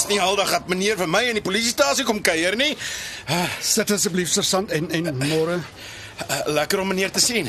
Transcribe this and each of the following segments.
Dis nie aldag dat meneer vir my in die polisiestasie kom kuier nie. Sit asseblief sergeant en en môre. Uh, lekker om meneer te sien.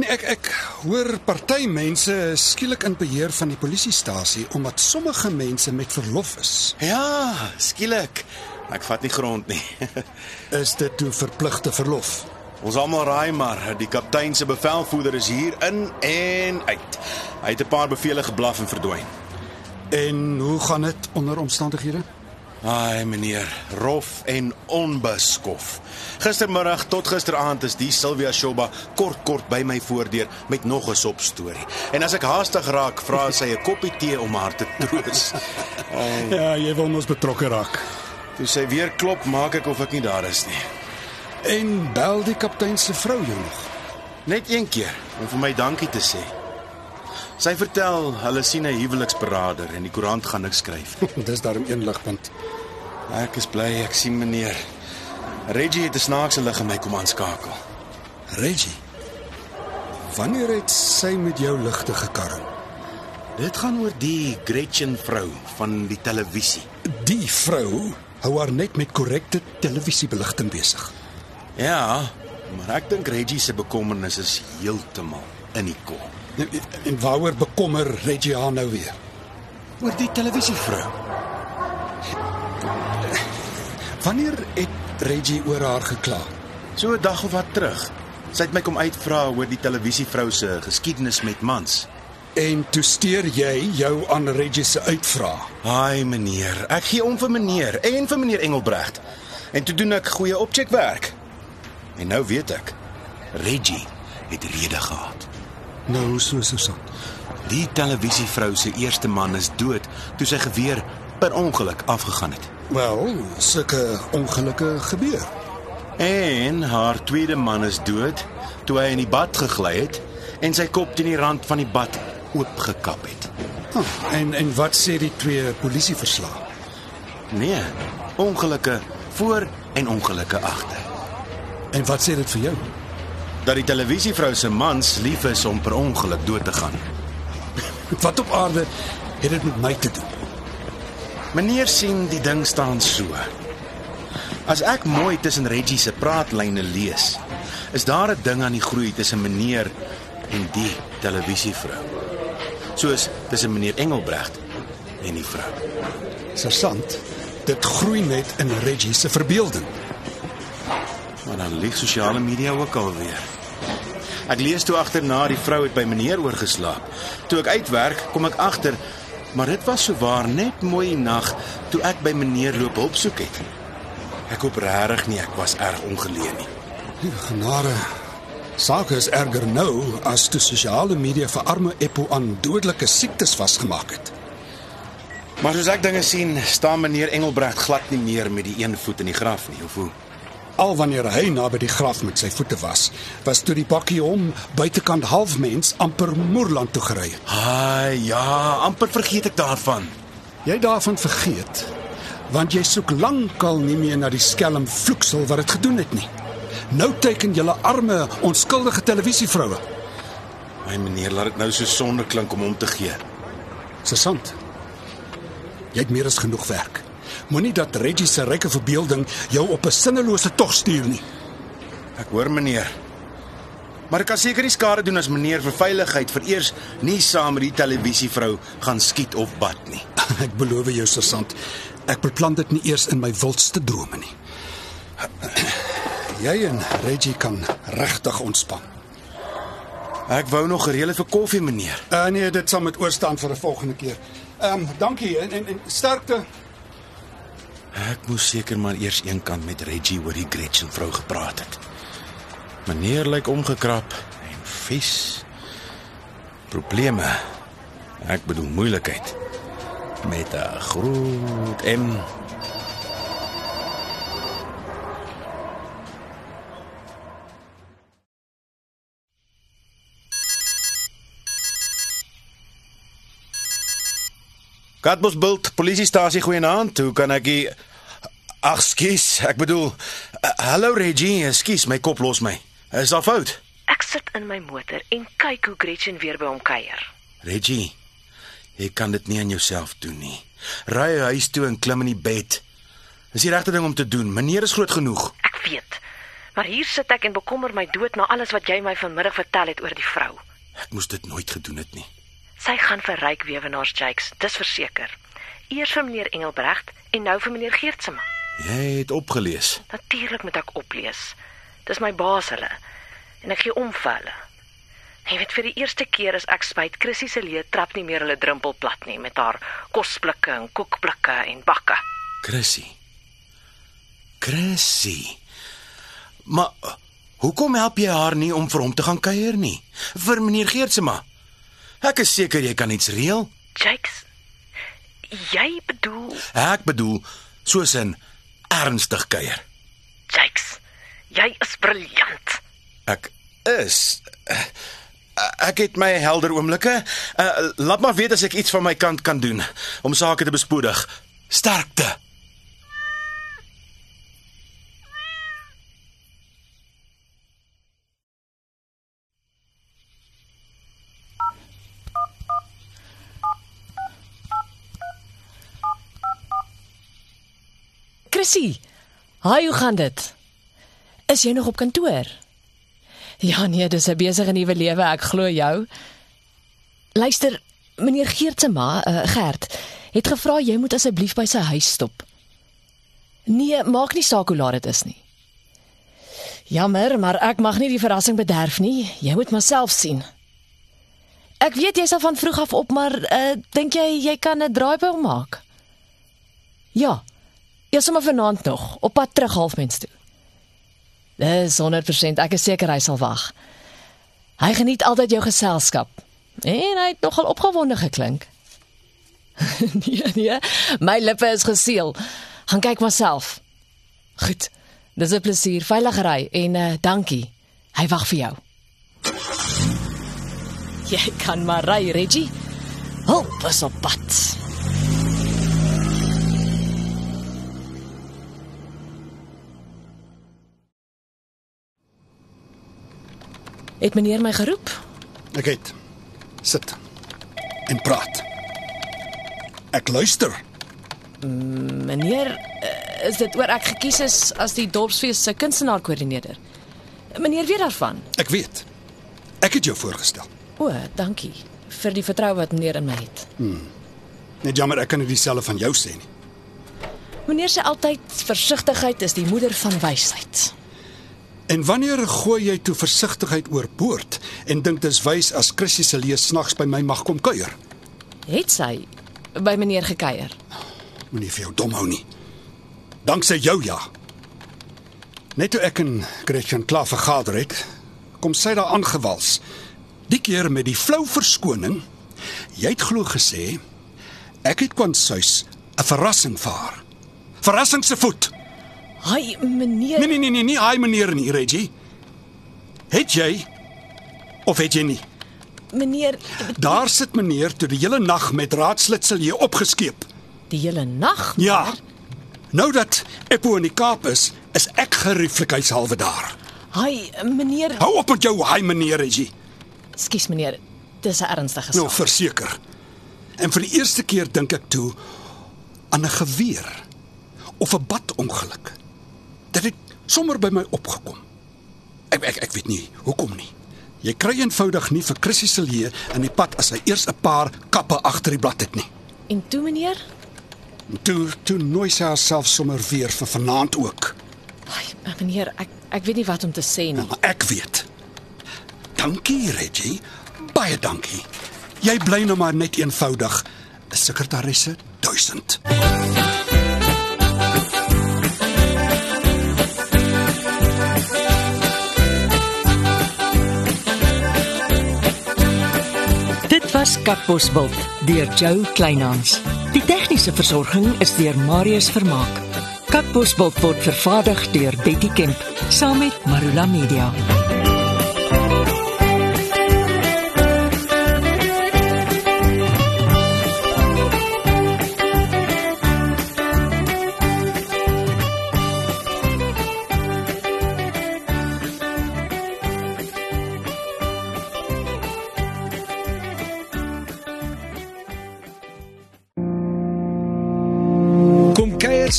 Nee, ek ek hoor party mense is skielik in beheer van die polisiestasie omdat sommige mense met verlof is. Ja, skielik. Ek vat nie grond nie. Is dit toe verpligte verlof? Ons almal raai maar, die kaptein se bevelvoerder is hier in en uit. Hy het 'n paar bevele geblaf en verdwyn. En hoe gaan dit onder omstandighede? Ai meneer, rof en onbeskof. Gistermiddag tot gisteraand is die Sylvia Shoba kort kort by my voordeur met nog 'n sop storie. En as ek haastig raak, vra sy 'n koppie tee om haar te troos. Ja, jy wil ons betrokke raak. Toe sy weer klop, maak ek of ek nie daar is nie. En bel die kaptein se vrou jou nog. Net een keer om vir my dankie te sê. Sy vertel hulle sien 'n huweliksberader en die koerant gaan niks skryf. Dis daarom een ligpunt. Ek is bly ek sien meneer. Reggie het 'n snaakse lig in my kom aanskakel. Reggie. Wanneer het sy met jou ligte gekarring? Dit gaan oor die Gretchen vrou van die televisie. Die vrou hou haar net met korrekte televisiebeligting besig. Ja, maar ek dink Reggie se bekommernis is heeltemal in die kop. En, en waaroor bekommer Reggie haar nou weer? Oor die televisievrou. Wanneer het Reggie oor haar gekla? So 'n dag of wat terug. Sy het my kom uitvra oor die televisievrou se geskiedenis met mans. En toe steur jy jou aan Reggie se uitvraag. Haai meneer, ek gee om vir meneer en vir meneer Engelbregt. En toe doen ek goeie opcheckwerk. En nou weet ek, Reggie het rede gehad. Nou so Susan. Die televisievrou se eerste man is dood toe sy geweer per ongeluk afgegaan het. Wel, sulke ongelukke gebeur. En haar tweede man is dood toe hy in die bad gegly het en sy kop teen die rand van die bad oopgekap het. Huh, en en wat sê die twee polisieverslae? Nee, ongelukke voor en ongelukke agter. En wat sê dit vir jou? Dat die televisievrou se mans lief is om per ongeluk dood te gaan. Wat op aarde het dit met my te doen? Meneer sien die ding staan so. As ek mooi tussen Reggie se praatlyne lees, is daar 'n ding aan die groei tussen meneer en die televisievrou. Soos tussen meneer Engelbregt en die vrou. Sersant, dit groei net in Reggie se verbeelding. Maar dan lieg sosiale media ook alweer. Ek lees toe agterna die vrou het by meneer oorgeslaap. Toe ek uitwerk, kom ek agter maar dit was souwaar net mooi nag toe ek by meneer loop hulp soek het. Ek hoop regtig nie ek was erg ongeleë nie. Genade. Sake is erger nou as toe sosiale media vir arme Eppo aan dodelike siektes vasgemaak het. Maar soos ek dinge sien, staan meneer Engelbregt glad nie meer met die een voet in die graf nie, of hoe? Al wanneer hy naby die graf met sy voete was, was toe die bakkie hom buitekant halfmens amper Moerland toe gery. Ai, ja, amper vergeet ek daarvan. Jy daarvan vergeet, want jy soek lankal nie meer na die skelm vloeksel wat dit gedoen het nie. Nou teken julle arme, onskuldige televisievroue. My meneer, laat dit nou so sonde klink om hom te gee. Sesant. Jy het meer as genoeg werk. Moenie dat Reggie se ryke verbeelding jou op 'n sinnelose tog stuur nie. Ek hoor meneer. Maar ek kan seker nie skade doen as meneer vir veiligheid vereers nie saam met die televisievrou gaan skiet of bad nie. Ek beloof jou, sergeant, ek beplan dit nie eers in my wildste drome nie. Jy en Reggie kan regtig ontspan. Ek wou nog gereël het vir koffie, meneer. Uh, nee, dit sal met oorstaan vir 'n volgende keer. Ehm um, dankie en, en, en sterkte. Ek moes seker maar eers eenkant met Reggie oor die Gretchen vrou gepraat het. Meneer lyk omgekrap en vies. Probleme. Ek bedoel moeilikheid met 'n groot M Katbosbult polisiestasie goeienaand. Hoe kan ek die Ag, skus. Ek bedoel, uh, hallo Reggie, skus, my kop los my. Is daar fout? Ek sit in my motor en kyk hoe Gretchen weer by hom kuier. Reggie, jy kan dit nie aan jouself doen nie. Ry huis toe en klim in die bed. Dis die regte ding om te doen. Meneer is groot genoeg. Ek weet. Maar hier sit ek en bekommer my dood na alles wat jy my vanmiddag vertel het oor die vrou. Ek moes dit nooit gedoen het nie. Sy gaan vir ryk weewenaars Jakes, dis verseker. Eers vir meneer Engelbregt en nou vir meneer Geertsema. Jy het opgelees. Natuurlik moet ek oplees. Dis my baas hulle en ek gee om vir hulle. Jy weet vir die eerste keer is ek spyt Chrissy se leë trap nie meer hulle drempel plat nie met haar kosblikke en koekblikke en bakke. Chrissy. Chrissy. Maar hoekom help jy haar nie om vir hom te gaan kuier nie? Vir meneer Geertsema. Ek is seker jy kan iets reël. Jakes. Jy bedoel Ek bedoel soos 'n ernstig kuier. Jakes. Jy is briljant. Ek is ek het my helder oomblikke. Uh, laat maar weet as ek iets van my kant kan doen om sake te bespoedig. Sterkte. Chrissy. Haai, hoe gaan dit? Is jy nog op kantoor? Ja nee, dis 'n besige nuwe lewe, ek glo jou. Luister, meneer Geert se ma, uh, Gert, het gevra jy moet asseblief by sy huis stop. Nee, maak nie saak hoe laat dit is nie. Jammer, maar ek mag nie die verrassing bederf nie. Jy moet maar self sien. Ek weet jy's al van vroeg af op, maar uh, dink jy jy kan 'n draai by hom maak? Ja. Ja, sommer vanaand nog, op pad terug halfmens toe. Dis 100%, ek is seker hy sal wag. Hy geniet altyd jou geselskap. En hy het nogal opgewonde geklink. nee, nee, my lippe is geseël. Gaan kyk maar self. Goed. Dis 'n plesier, veilige ry en uh, dankie. Hy wag vir jou. Jy kan maar ry, Reggie. Hulp is op pad. Het meneer my geroep? Ek het sit en praat. Ek luister. Meneer, eh, is dit oor ek gekies is as die dorpsfees se kunstenaar-koördineerder? Meneer weet daarvan. Ek weet. Ek het jou voorgestel. O, dankie vir die vertroue wat meneer in my het. Net jammer ek kan nie dieselfde van jou sê nie. Meneer sê altyd versigtigheid is die moeder van wysheid. En wanneer gooi jy toe versigtigheid oorboord en dink dis wys as Chrissy se lees snags by my mag kom kuier? Het sy by meneer gekuier? Moenie vir jou dom hou nie. Danksy jou ja. Net toe ek en Gretchen klaar vergader het, kom sy daar aangewals. Die keer met die flou verskoning. Jy het glo gesê ek het kwanshuis 'n verrassing vir haar. Verrassing se voet. Haai, meneer. Nee nee nee nee, nie hy meneer nie, Reggie. Het jy of het jy nie? Meneer, Daar sit meneer toe die hele nag met raadslitsel hier opgeskeep. die hele nag. Ja. Nou dat Eppo in die Kaap is, is ek gerieflikheidshalwe daar. Haai, meneer. Hou op met jou hy meneer Reggie. Ekskuus meneer. Dis 'n ernstige Nou saak. verseker. En vir die eerste keer dink ek toe aan 'n geweer of 'n badongeluk. Dit het sommer by my opgekom. Ek ek ek weet nie hoekom nie. Jy kry eenvoudig nie vir Chrissy se leë in die pad as hy eers 'n paar kappe agter die blad het nie. En toe meneer? En toe toe nooi sy haarself sommer weer vir vanaand ook. Haai, meneer, ek ek weet nie wat om te sê nie. Maar ek weet. Dankie Reggie. Baie dankie. Jy bly nou maar net eenvoudig 'n sekretaresse 1000. Was Katbosveld deur Jo Kleinhans. Die tegniese versorging is deur Marius Vermaak. Katbosveld word vervaardig deur Betty Kemp saam met Marula Media.